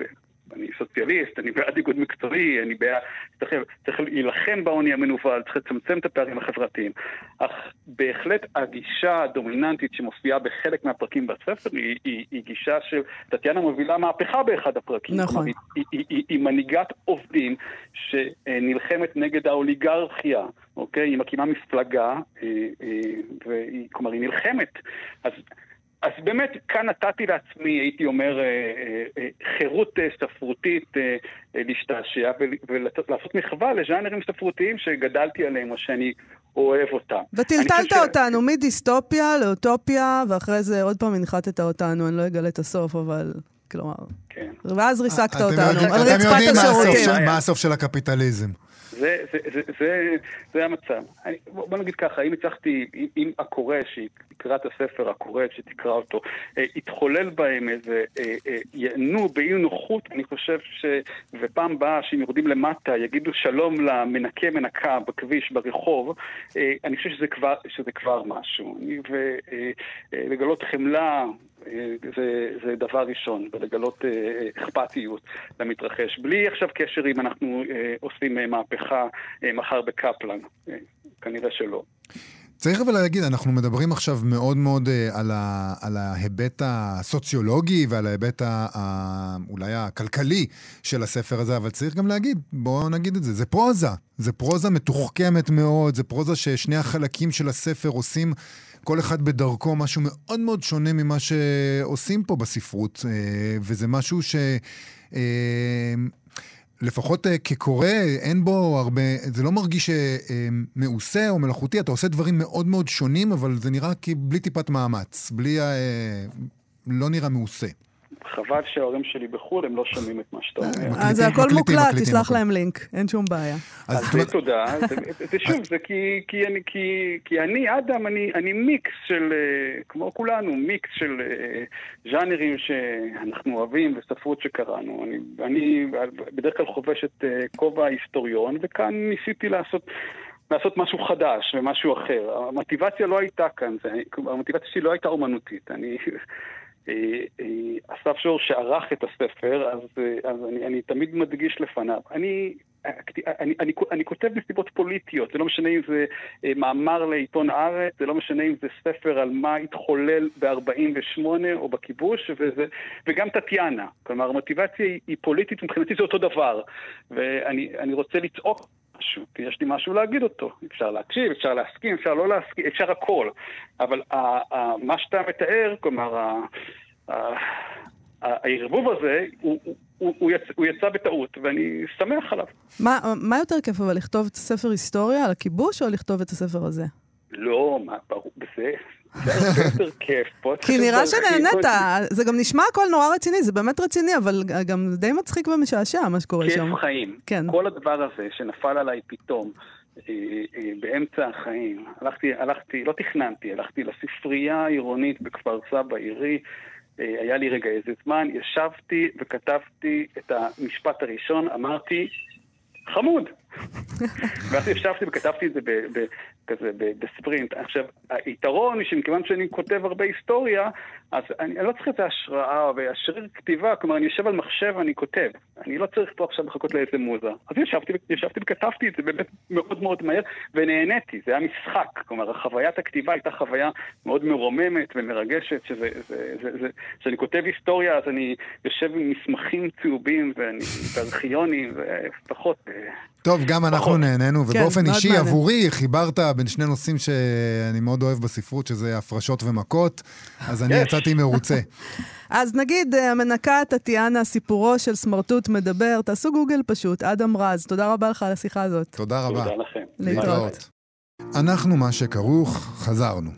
אני סוציאליסט, אני בעד איגוד מקצועי, אני בעד... צריך, צריך להילחם בעוני המנוול, צריך לצמצם את הפערים החברתיים. אך בהחלט הגישה הדומיננטית שמופיעה בחלק מהפרקים בספר היא, היא, היא גישה של טטיאנה מובילה מהפכה באחד הפרקים. נכון. היא, היא, היא, היא, היא מנהיגת עובדים שנלחמת נגד האוליגרכיה. אוקיי? היא מקימה מפלגה, אה, אה, והיא, כלומר, היא נלחמת. אז אז באמת, כאן נתתי לעצמי, הייתי אומר, אה, אה, אה, חירות ספרותית להשתעשע ולעשות מחווה לז'אנרים ספרותיים שגדלתי עליהם או שאני אוהב אותם. וטלטלת אותנו ש... מדיסטופיה לאוטופיה, ואחרי זה עוד פעם הנחתת אותנו, אני לא אגלה את הסוף, אבל... כלומר... כן. ואז ריסקת אותנו על רצפת השירותים. אתם יודעים מה הסוף של הקפיטליזם. זה, זה, זה, זה, זה המצב. אני, בוא נגיד ככה, אם הצלחתי, אם הקורא שיקרא את הספר, הקורא שתקרא אותו, אה, יתחולל בהם איזה, אה, אה, ייהנו באי נוחות, אני חושב ש... ופעם באה, שהם יורדים למטה, יגידו שלום למנקה מנקה בכביש, ברחוב, אני חושב שזה כבר, שזה כבר משהו. ולגלות חמלה, זה, זה דבר ראשון, ולגלות אה, אכפתיות למתרחש. בלי עכשיו קשר אם אנחנו אה, עושים אה, מהפכה אה, מחר בקפלן, אה, כנראה שלא. צריך אבל להגיד, אנחנו מדברים עכשיו מאוד מאוד uh, על, ה, על ההיבט הסוציולוגי ועל ההיבט ה, ה, אולי הכלכלי של הספר הזה, אבל צריך גם להגיד, בואו נגיד את זה, זה פרוזה. זה פרוזה מתוחכמת מאוד, זה פרוזה ששני החלקים של הספר עושים כל אחד בדרכו משהו מאוד מאוד שונה ממה שעושים פה בספרות, אה, וזה משהו ש... אה, לפחות אה, כקורא, אין בו הרבה, זה לא מרגיש מעושה או מלאכותי, אתה עושה דברים מאוד מאוד שונים, אבל זה נראה בלי טיפת מאמץ, בלי, לא נראה מעושה. חבל שההורים שלי בחו"ל, הם לא שומעים את מה שאתה אומר. אז זה הכל מוקלט, תשלח להם לינק, אין שום בעיה. אז תודה. זה שוב, זה כי אני, אדם, אני מיקס של, אה, כמו כולנו, מיקס של אה, ז'אנרים שאנחנו אוהבים וספרות שקראנו. אני בדרך כלל חובש את אה, כובע ההיסטוריון, וכאן ניסיתי לעשות... לעשות משהו חדש ומשהו אחר. המוטיבציה לא הייתה כאן, המוטיבציה שלי לא הייתה אומנותית. אני אה, אה, אסף שור שערך את הספר, אז, אה, אז אני, אני תמיד מדגיש לפניו. אני, אני, אני, אני כותב מסיבות פוליטיות, זה לא משנה אם זה מאמר לעיתון הארץ, זה לא משנה אם זה ספר על מה התחולל ב-48' או בכיבוש, וזה, וגם טטיאנה. כלומר, המוטיבציה היא, היא פוליטית, מבחינתי זה אותו דבר. ואני רוצה לצעוק משהו, כי יש לי משהו להגיד אותו. אפשר להקשיב, אפשר להסכים, אפשר לא להסכים, אפשר הכל. אבל מה שאתה מתאר, כלומר, הערבוב הזה, הוא, הוא, הוא, יצ, הוא יצא בטעות, ואני שמח עליו. מה, מה יותר כיף, אבל לכתוב את הספר היסטוריה על הכיבוש, או לכתוב את הספר הזה? לא, מה, ברור, בזה, זה יותר כיף. כי נראה שנהנית, זה גם נשמע הכל נורא רציני, זה באמת רציני, אבל גם די מצחיק ומשעשע מה שקורה שם. כיף חיים. כן. כל הדבר הזה שנפל עליי פתאום, אה, אה, באמצע החיים, הלכתי, הלכתי, לא תכננתי, הלכתי לספרייה העירונית בכפר סבא עירי, אה, היה לי רגע איזה זמן, ישבתי וכתבתי את המשפט הראשון, אמרתי, חמוד. ואז ישבתי וכתבתי את זה כזה בספרינט. עכשיו, היתרון היא שמכיוון שאני כותב הרבה היסטוריה, אז אני, אני לא צריך את ההשראה והשריר כתיבה, כלומר, אני יושב על מחשב ואני כותב. אני לא צריך פה עכשיו לחכות לאיזה מוזה. אז ישבתי, ישבתי וכתבתי את זה באמת מאוד מאוד מהר, ונהניתי, זה היה משחק. כלומר, חוויית הכתיבה הייתה חוויה מאוד מרוממת ומרגשת, שזה, זה, זה, זה, כשאני כותב היסטוריה, אז אני יושב עם מסמכים צהובים ואני בארכיונים, ופחות... טוב, גם אנחנו נהנינו, כן, ובאופן אישי, עבורי, חיברת בין שני נושאים שאני מאוד אוהב בספרות, שזה הפרשות ומכות, אז אני יצאתי מרוצה. אז נגיד, אה, המנקה טטיאנה, סיפורו של סמרטוט מדבר, תעשו גוגל פשוט, אדם רז. תודה רבה לך על השיחה הזאת. תודה רבה. תודה לכם. להתראות. אנחנו, מה שכרוך, חזרנו.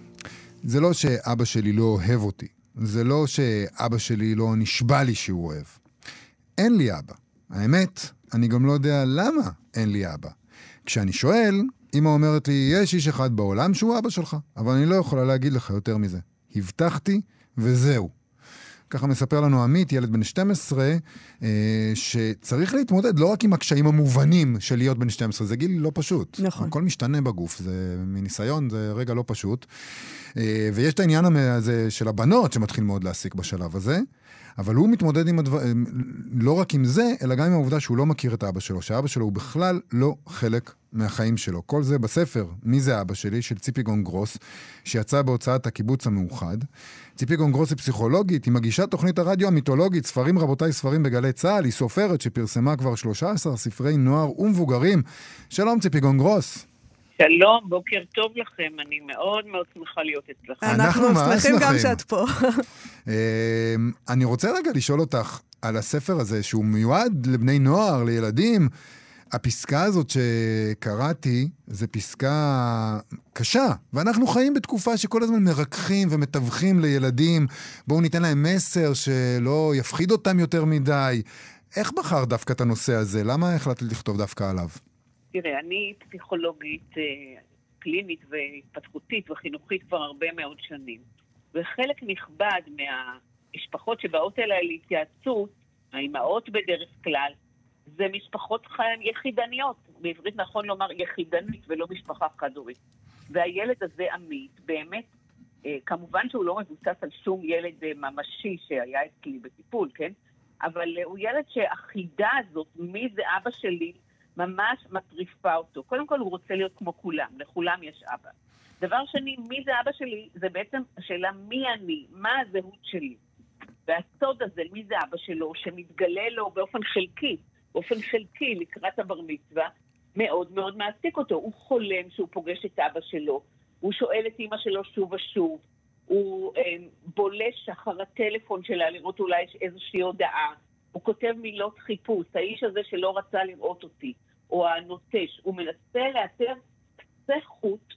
זה לא שאבא שלי לא אוהב אותי. זה לא שאבא שלי לא נשבע לי שהוא אוהב. אין לי אבא. האמת, אני גם לא יודע למה אין לי אבא. כשאני שואל, אמא אומרת לי, יש איש אחד בעולם שהוא אבא שלך, אבל אני לא יכולה להגיד לך יותר מזה. הבטחתי, וזהו. ככה מספר לנו עמית, ילד בן 12, אה, שצריך להתמודד לא רק עם הקשיים המובנים של להיות בן 12, זה גיל לא פשוט. נכון. הכל משתנה בגוף, זה מניסיון, זה רגע לא פשוט. אה, ויש את העניין הזה של הבנות שמתחיל מאוד להסיק בשלב הזה. אבל הוא מתמודד עם הדבר... לא רק עם זה, אלא גם עם העובדה שהוא לא מכיר את אבא שלו, שאבא שלו הוא בכלל לא חלק מהחיים שלו. כל זה בספר "מי זה אבא שלי" של ציפי גונגרוס, שיצא בהוצאת הקיבוץ המאוחד. ציפי גונגרוס היא פסיכולוגית, היא מגישה תוכנית הרדיו המיתולוגית, ספרים רבותיי ספרים בגלי צה"ל, היא סופרת שפרסמה כבר 13 ספרי נוער ומבוגרים. שלום ציפי גונגרוס. שלום, בוקר טוב לכם, אני מאוד מאוד שמחה להיות אצלכם. אנחנו שמחים גם שאת פה. אמ, אני רוצה רגע לשאול אותך על הספר הזה, שהוא מיועד לבני נוער, לילדים. הפסקה הזאת שקראתי, זו פסקה קשה, ואנחנו חיים בתקופה שכל הזמן מרככים ומתווכים לילדים, בואו ניתן להם מסר שלא יפחיד אותם יותר מדי. איך בחר דווקא את הנושא הזה? למה החלטת לכתוב דווקא עליו? תראה, אני פסיכולוגית אה, קלינית והתפתחותית וחינוכית כבר הרבה מאוד שנים. וחלק נכבד מהמשפחות שבאות אליי להתייעצות, האימהות בדרך כלל, זה משפחות חיים יחידניות. בעברית נכון לומר יחידנית ולא משפחה חד-הורית. והילד הזה עמית, באמת, אה, כמובן שהוא לא מבוסס על שום ילד אה, ממשי שהיה אצלי בטיפול, כן? אבל הוא ילד שהחידה הזאת, מי זה אבא שלי, ממש מטריפה אותו. קודם כל הוא רוצה להיות כמו כולם, לכולם יש אבא. דבר שני, מי זה אבא שלי, זה בעצם השאלה מי אני, מה הזהות שלי. והסוד הזה, מי זה אבא שלו, שמתגלה לו באופן חלקי, באופן חלקי לקראת הבר מצווה, מאוד מאוד מעסיק אותו. הוא חולם שהוא פוגש את אבא שלו, הוא שואל את אימא שלו שוב ושוב, הוא אה, בולש אחר הטלפון שלה לראות אולי יש איזושהי הודעה, הוא כותב מילות חיפוש, האיש הזה שלא רצה לראות אותי, או הנוטש, הוא מנסה לאתר קצה חוט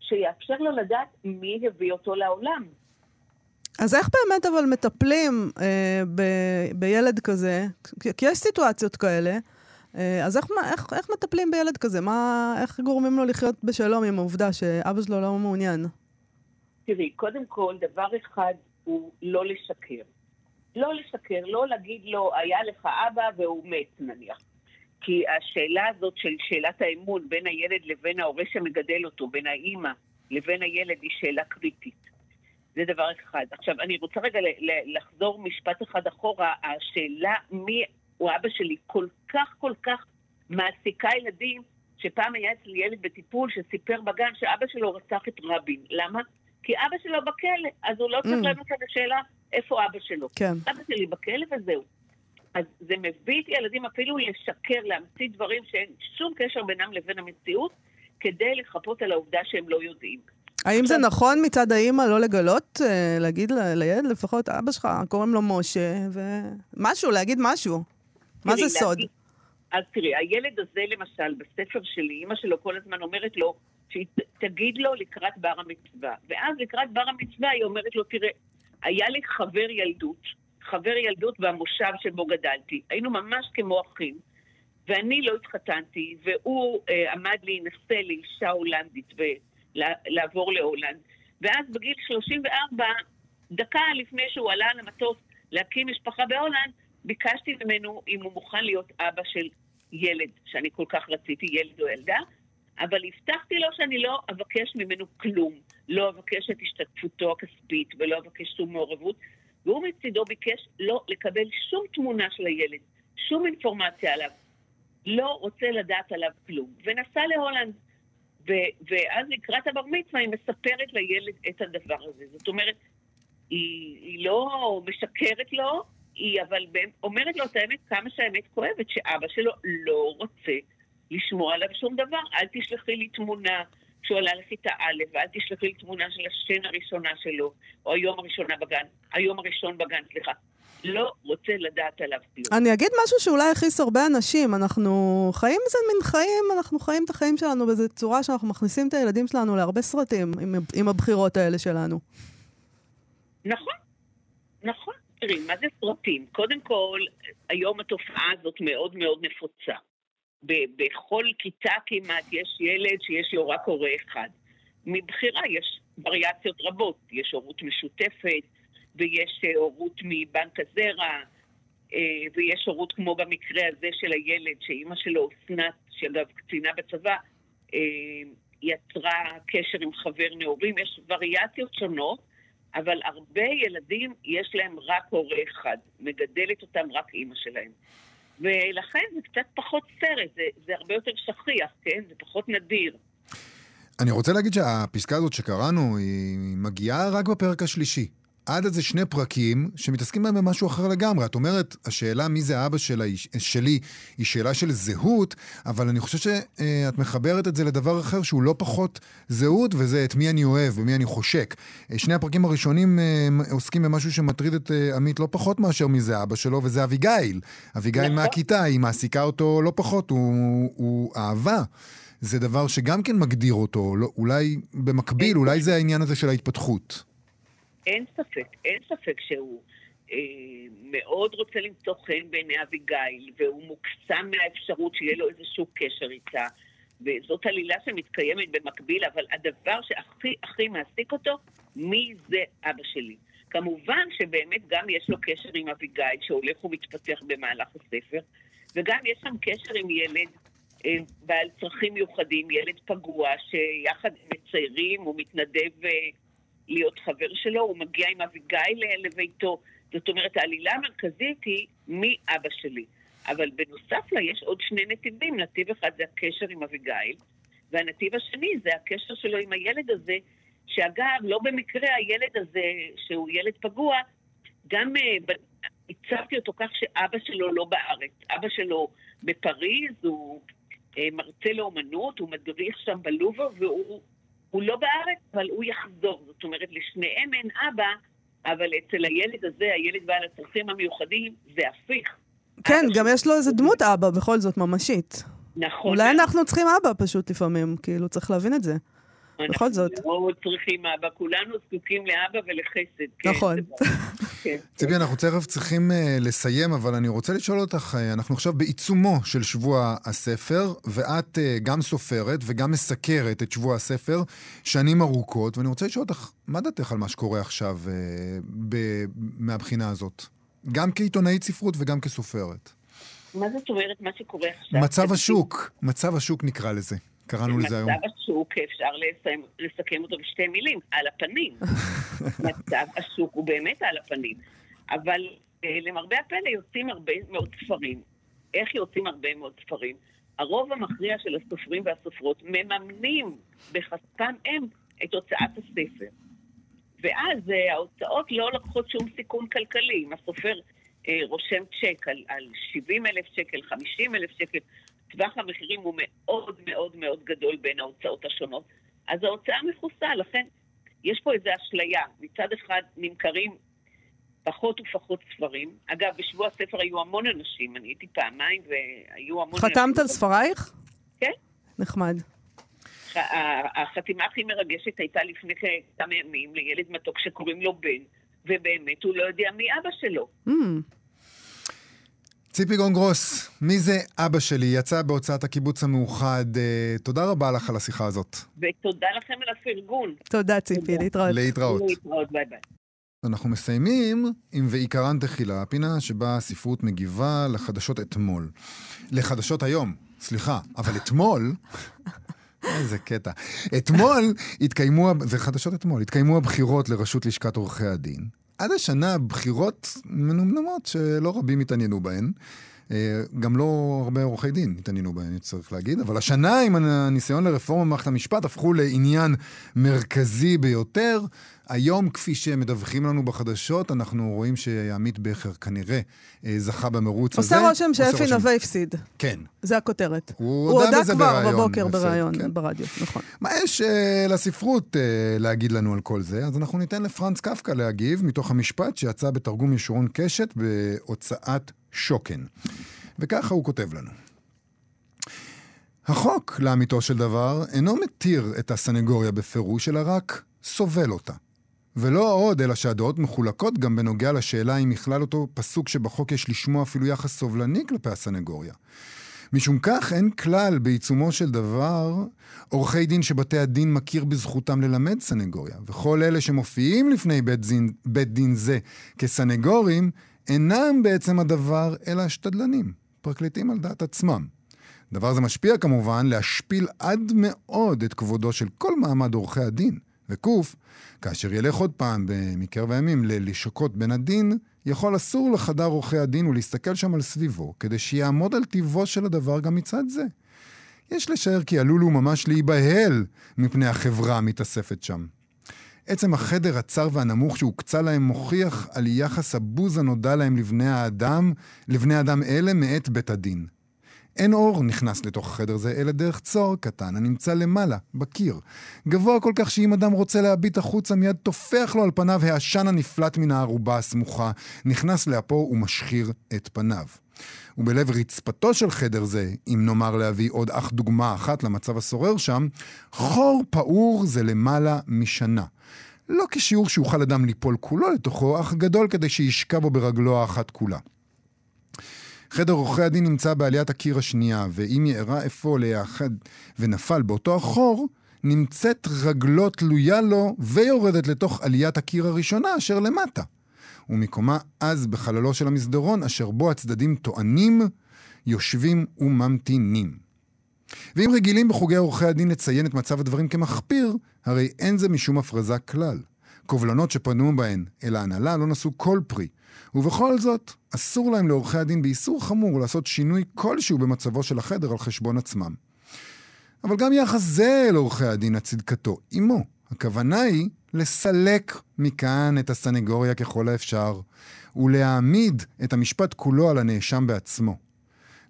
שיאפשר לו לדעת מי הביא אותו לעולם. אז איך באמת אבל מטפלים אה, ב- בילד כזה? כי יש סיטואציות כאלה. אה, אז איך, איך, איך מטפלים בילד כזה? מה, איך גורמים לו לחיות בשלום עם העובדה שאבא שלו לא מעוניין? תראי, קודם כל, דבר אחד הוא לא לשקר. לא לשקר, לא להגיד לו, היה לך אבא והוא מת נניח. כי השאלה הזאת של שאלת האמון בין הילד לבין ההורה שמגדל אותו, בין האימא לבין הילד, היא שאלה קריטית. זה דבר אחד. עכשיו, אני רוצה רגע לחזור משפט אחד אחורה. השאלה מי הוא אבא שלי כל כך כל כך מעסיקה ילדים, שפעם היה אצלי ילד בטיפול שסיפר בגן שאבא שלו רצח את רבין. למה? כי אבא שלו בכלא, אז הוא לא צריך mm. לענות על השאלה איפה אבא שלו. כן. אבא שלי בכלא וזהו. אז זה מביא את ילדים אפילו לשקר, להמציא דברים שאין שום קשר בינם לבין המציאות, כדי לחפות על העובדה שהם לא יודעים. האם זה נכון מצד האימא לא לגלות, אה, להגיד לילד, לפחות אבא שלך, קוראים לו משה, ומשהו, להגיד משהו? מה זה סוד? אז תראי, הילד הזה למשל, בספר שלי, אימא שלו כל הזמן אומרת לו, שהיא תגיד לו לקראת בר המצווה. ואז לקראת בר המצווה היא אומרת לו, תראה, היה לי חבר ילדות, חבר ילדות במושב שבו גדלתי. היינו ממש כמו אחים, ואני לא התחתנתי, והוא אה, עמד להינשא לאישה הולנדית ולעבור להולנד. ואז בגיל 34, דקה לפני שהוא עלה על המטוס להקים משפחה בהולנד, ביקשתי ממנו אם הוא מוכן להיות אבא של ילד, שאני כל כך רציתי, ילד או ילדה, אבל הבטחתי לו שאני לא אבקש ממנו כלום. לא אבקש את השתתפותו הכספית ולא אבקש שום מעורבות, והוא מצידו ביקש לא לקבל שום תמונה של הילד, שום אינפורמציה עליו. לא רוצה לדעת עליו כלום. ונסע להולנד. ו- ואז לקראת הבר מצווה היא מספרת לילד את הדבר הזה. זאת אומרת, היא, היא לא משקרת לו, היא אבל אומרת לו את האמת כמה שהאמת כואבת, שאבא שלו לא רוצה לשמוע עליו שום דבר. אל תשלחי לי תמונה כשהוא עלה לכיתה א', ואל תשלחי לי תמונה של השן הראשונה שלו, או היום הראשונה בגן, היום הראשון בגן, סליחה. לא רוצה לדעת עליו כלום. אני אגיד משהו שאולי יכעיס הרבה אנשים. אנחנו חיים איזה מין חיים, אנחנו חיים את החיים שלנו באיזו צורה שאנחנו מכניסים את הילדים שלנו להרבה סרטים עם, עם הבחירות האלה שלנו. נכון, נכון. תראי, מה זה סרטים? קודם כל, היום התופעה הזאת מאוד מאוד נפוצה. בכל כיתה כמעט יש ילד שיש לו רק הורה אחד. מבחירה יש וריאציות רבות, יש הורות משותפת, ויש אה, הורות מבנק הזרע, אה, ויש הורות כמו במקרה הזה של הילד, שאימא שלו, אסנת, שאגב קצינה בצבא, אה, יצרה קשר עם חבר נעורים. יש וריאציות שונות, אבל הרבה ילדים יש להם רק הורה אחד, מגדלת אותם רק אימא שלהם. ולכן זה קצת פחות סרט, זה, זה הרבה יותר שכיח, כן? זה פחות נדיר. אני רוצה להגיד שהפסקה הזאת שקראנו, היא מגיעה רק בפרק השלישי. עד איזה שני פרקים שמתעסקים בהם במשהו אחר לגמרי. את אומרת, השאלה מי זה אבא שלה, שלי היא שאלה של זהות, אבל אני חושב שאת מחברת את זה לדבר אחר שהוא לא פחות זהות, וזה את מי אני אוהב ומי אני חושק. שני הפרקים הראשונים אה, עוסקים במשהו שמטריד את אה, עמית לא פחות מאשר מי זה אבא שלו, וזה אביגיל. אביגיל נכון. מהכיתה, היא מעסיקה אותו לא פחות, הוא, הוא אהבה. זה דבר שגם כן מגדיר אותו, לא, אולי במקביל, אולי זה העניין הזה של ההתפתחות. אין ספק, אין ספק שהוא אה, מאוד רוצה למצוא חן בעיני אביגיל, והוא מוקסם מהאפשרות שיהיה לו איזשהו קשר איתה. וזאת עלילה שמתקיימת במקביל, אבל הדבר שהכי הכי מעסיק אותו, מי זה אבא שלי. כמובן שבאמת גם יש לו קשר עם אביגיל, שהולך ומתפתח במהלך הספר, וגם יש שם קשר עם ילד אה, בעל צרכים מיוחדים, ילד פגוע, שיחד מציירים, הוא מתנדב... אה, להיות חבר שלו, הוא מגיע עם אביגיל לביתו. זאת אומרת, העלילה המרכזית היא מי אבא שלי. אבל בנוסף לה יש עוד שני נתיבים. נתיב אחד זה הקשר עם אביגיל, והנתיב השני זה הקשר שלו עם הילד הזה, שאגב, לא במקרה הילד הזה, שהוא ילד פגוע, גם uh, הצבתי אותו כך שאבא שלו לא בארץ. אבא שלו בפריז, הוא uh, מרצה לאומנות, הוא מדריך שם בלובר, והוא הוא לא בארץ, אבל הוא יחזור. זאת אומרת, לשניהם אין אבא, אבל אצל הילד הזה, הילד בעל הצרכים המיוחדים, זה הפיך. כן, גם יש לו איזה דמות אבא בכל זאת, ממשית. נכון. אולי אנחנו צריכים אבא פשוט לפעמים, כאילו, צריך להבין את זה. בכל זאת. אנחנו לא צריכים אבא, כולנו זקוקים לאבא ולחסד. כן, נכון. כן. ציפי, אנחנו תכף צריכים uh, לסיים, אבל אני רוצה לשאול אותך, uh, אנחנו עכשיו בעיצומו של שבוע הספר, ואת uh, גם סופרת וגם מסקרת את שבוע הספר שנים ארוכות, ואני רוצה לשאול אותך, מה דעתך על מה שקורה עכשיו ב- מהבחינה הזאת? גם כעיתונאית ספרות וגם כסופרת. מה זאת אומרת, מה שקורה עכשיו? מצב השוק, מצב השוק נקרא לזה. קראנו לזה היום. מצב השוק, אפשר לסיים, לסכם אותו בשתי מילים, על הפנים. מצב השוק הוא באמת על הפנים. אבל אה, למרבה הפלא יוצאים הרבה מאוד ספרים. איך יוצאים הרבה מאוד ספרים? הרוב המכריע של הסופרים והסופרות מממנים בכספם הם את הוצאת הספר. ואז אה, ההוצאות לא לוקחות שום סיכון כלכלי. אם הסופר אה, רושם צ'ק על, על 70 אלף שקל, 50 אלף שקל, טווח המחירים הוא מאוד מאוד מאוד גדול בין ההוצאות השונות, אז ההוצאה מכוסה, לכן יש פה איזו אשליה. מצד אחד נמכרים פחות ופחות ספרים. אגב, בשבוע הספר היו המון אנשים, אני הייתי פעמיים והיו המון... חתמת על ספרייך? כן. נחמד. החתימה הכי מרגשת הייתה לפני כמה ימים לילד מתוק שקוראים לו בן, ובאמת הוא לא יודע מי אבא שלו. Mm. ציפי גונגרוס, מי זה אבא שלי? יצא בהוצאת הקיבוץ המאוחד. Uh, תודה רבה לך על השיחה הזאת. ותודה לכם על הפרגון. תודה, ציפי, להתראות. להתראות. להתראות, ביי ביי. אנחנו מסיימים עם ועיקרן תחילה, הפינה שבה הספרות מגיבה לחדשות אתמול. לחדשות היום, סליחה, אבל אתמול... איזה קטע. אתמול התקיימו, זה חדשות אתמול, התקיימו הבחירות לראשות לשכת עורכי הדין. עד השנה בחירות מנומנמות שלא רבים התעניינו בהן. אה, גם לא הרבה עורכי דין התעניינו בהן, צריך להגיד, אבל השנה עם הניסיון לרפורמה במערכת המשפט הפכו לעניין מרכזי ביותר. היום, כפי שמדווחים לנו בחדשות, אנחנו רואים שעמית בכר כנראה אה, זכה במרוץ עושה הזה. רושם שאפי נווה הפסיד. כן. זה הכותרת. הוא הודה כבר בריאיון. בבוקר בריאיון כן. ברדיו, נכון. מה יש uh, לספרות uh, להגיד לנו על כל זה? אז אנחנו ניתן לפרנץ קפקא להגיב מתוך המשפט שיצא בתרגום ישורון קשת בהוצאת שוקן. וככה הוא כותב לנו. החוק, לאמיתו של דבר, אינו מתיר את הסנגוריה בפירוש, אלא רק סובל אותה. ולא עוד, אלא שהדעות מחולקות גם בנוגע לשאלה אם בכלל אותו פסוק שבחוק יש לשמוע אפילו יחס סובלני כלפי הסנגוריה. משום כך אין כלל בעיצומו של דבר עורכי דין שבתי הדין מכיר בזכותם ללמד סנגוריה, וכל אלה שמופיעים לפני בית דין, בית דין זה כסנגורים, אינם בעצם הדבר אלא השתדלנים, פרקליטים על דעת עצמם. דבר זה משפיע כמובן להשפיל עד מאוד את כבודו של כל מעמד עורכי הדין. וקוף, כאשר ילך עוד פעם מקרב הימים ללשכות בין הדין, יכול אסור לחדר עורכי הדין ולהסתכל שם על סביבו, כדי שיעמוד על טיבו של הדבר גם מצד זה. יש לשער כי עלול הוא ממש להיבהל מפני החברה המתאספת שם. עצם החדר הצר והנמוך שהוקצה להם מוכיח על יחס הבוז הנודע להם לבני האדם, לבני אדם אלה מאת בית הדין. אין אור נכנס לתוך החדר זה, אלא דרך צוהר קטן הנמצא למעלה, בקיר. גבוה כל כך שאם אדם רוצה להביט החוצה, מיד טופח לו על פניו העשן הנפלט מן הערובה הסמוכה, נכנס לאפו ומשחיר את פניו. ובלב רצפתו של חדר זה, אם נאמר להביא עוד אך דוגמה אחת למצב השורר שם, חור פעור זה למעלה משנה. לא כשיעור שאוכל אדם ליפול כולו לתוכו, אך גדול כדי שישקע בו ברגלו האחת כולה. חדר עורכי הדין נמצא בעליית הקיר השנייה, ואם יארע אפוא ליחד ונפל באותו החור, נמצאת רגלו תלויה לו ויורדת לתוך עליית הקיר הראשונה אשר למטה. ומקומה אז בחללו של המסדרון, אשר בו הצדדים טוענים, יושבים וממתינים. ואם רגילים בחוגי עורכי הדין לציין את מצב הדברים כמחפיר, הרי אין זה משום הפרזה כלל. קובלנות שפנו בהן אל ההנהלה לא נשאו כל פרי, ובכל זאת, אסור להם לעורכי הדין באיסור חמור לעשות שינוי כלשהו במצבו של החדר על חשבון עצמם. אבל גם יחס זה לעורכי הדין הצדקתו עמו. הכוונה היא לסלק מכאן את הסנגוריה ככל האפשר, ולהעמיד את המשפט כולו על הנאשם בעצמו.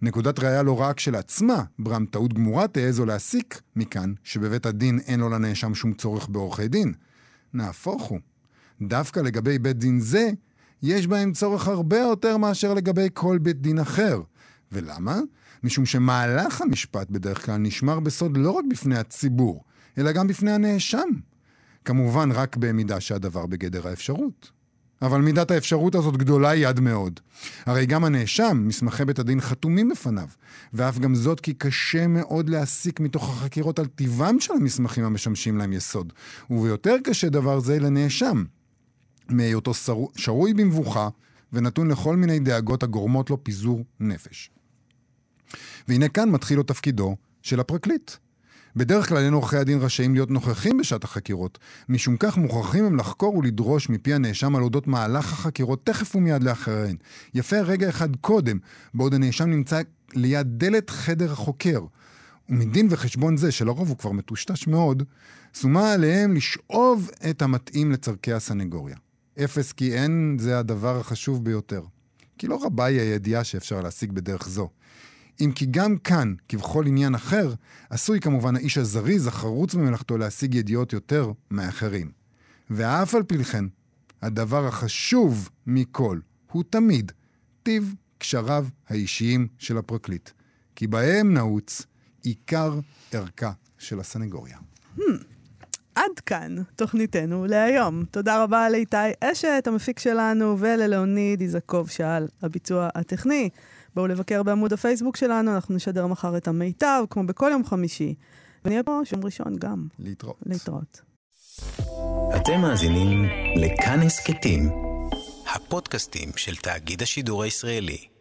נקודת ראייה לא רק כשלעצמה, ברם טעות גמורה תעזו להסיק מכאן שבבית הדין אין לו לנאשם שום צורך בעורכי דין. נהפוך הוא. דווקא לגבי בית דין זה, יש בהם צורך הרבה יותר מאשר לגבי כל בית דין אחר. ולמה? משום שמהלך המשפט בדרך כלל נשמר בסוד לא רק בפני הציבור, אלא גם בפני הנאשם. כמובן רק במידה שהדבר בגדר האפשרות. אבל מידת האפשרות הזאת גדולה היא עד מאוד. הרי גם הנאשם, מסמכי בית הדין חתומים בפניו, ואף גם זאת כי קשה מאוד להסיק מתוך החקירות על טיבם של המסמכים המשמשים להם יסוד. וביותר קשה דבר זה לנאשם, מהיותו שרוי במבוכה ונתון לכל מיני דאגות הגורמות לו פיזור נפש. והנה כאן מתחיל לו תפקידו של הפרקליט. בדרך כלל אין עורכי הדין רשאים להיות נוכחים בשעת החקירות, משום כך מוכרחים הם לחקור ולדרוש מפי הנאשם על אודות מהלך החקירות תכף ומיד לאחריהן. יפה רגע אחד קודם, בעוד הנאשם נמצא ליד דלת חדר החוקר. ומדין וחשבון זה, שלרוב הוא כבר מטושטש מאוד, שומה עליהם לשאוב את המתאים לצורכי הסנגוריה. אפס כי אין זה הדבר החשוב ביותר. כי לא רבה היא הידיעה שאפשר להשיג בדרך זו. אם כי גם כאן, כבכל עניין אחר, עשוי כמובן האיש הזריז, החרוץ ממלאכתו, להשיג ידיעות יותר מאחרים. ואף על פי כן, הדבר החשוב מכל הוא תמיד טיב קשריו האישיים של הפרקליט, כי בהם נעוץ עיקר ערכה של הסנגוריה. Hmm. עד כאן תוכניתנו להיום. תודה רבה לאיתי אשת, המפיק שלנו, וללאוניד איזקוב שעל הביצוע הטכני. בואו לבקר בעמוד הפייסבוק שלנו, אנחנו נשדר מחר את המיטב, כמו בכל יום חמישי. ונהיה פה שום ראשון גם. להתראות. להתראות. אתם מאזינים לכאן הסכתים, הפודקאסטים של תאגיד השידור הישראלי.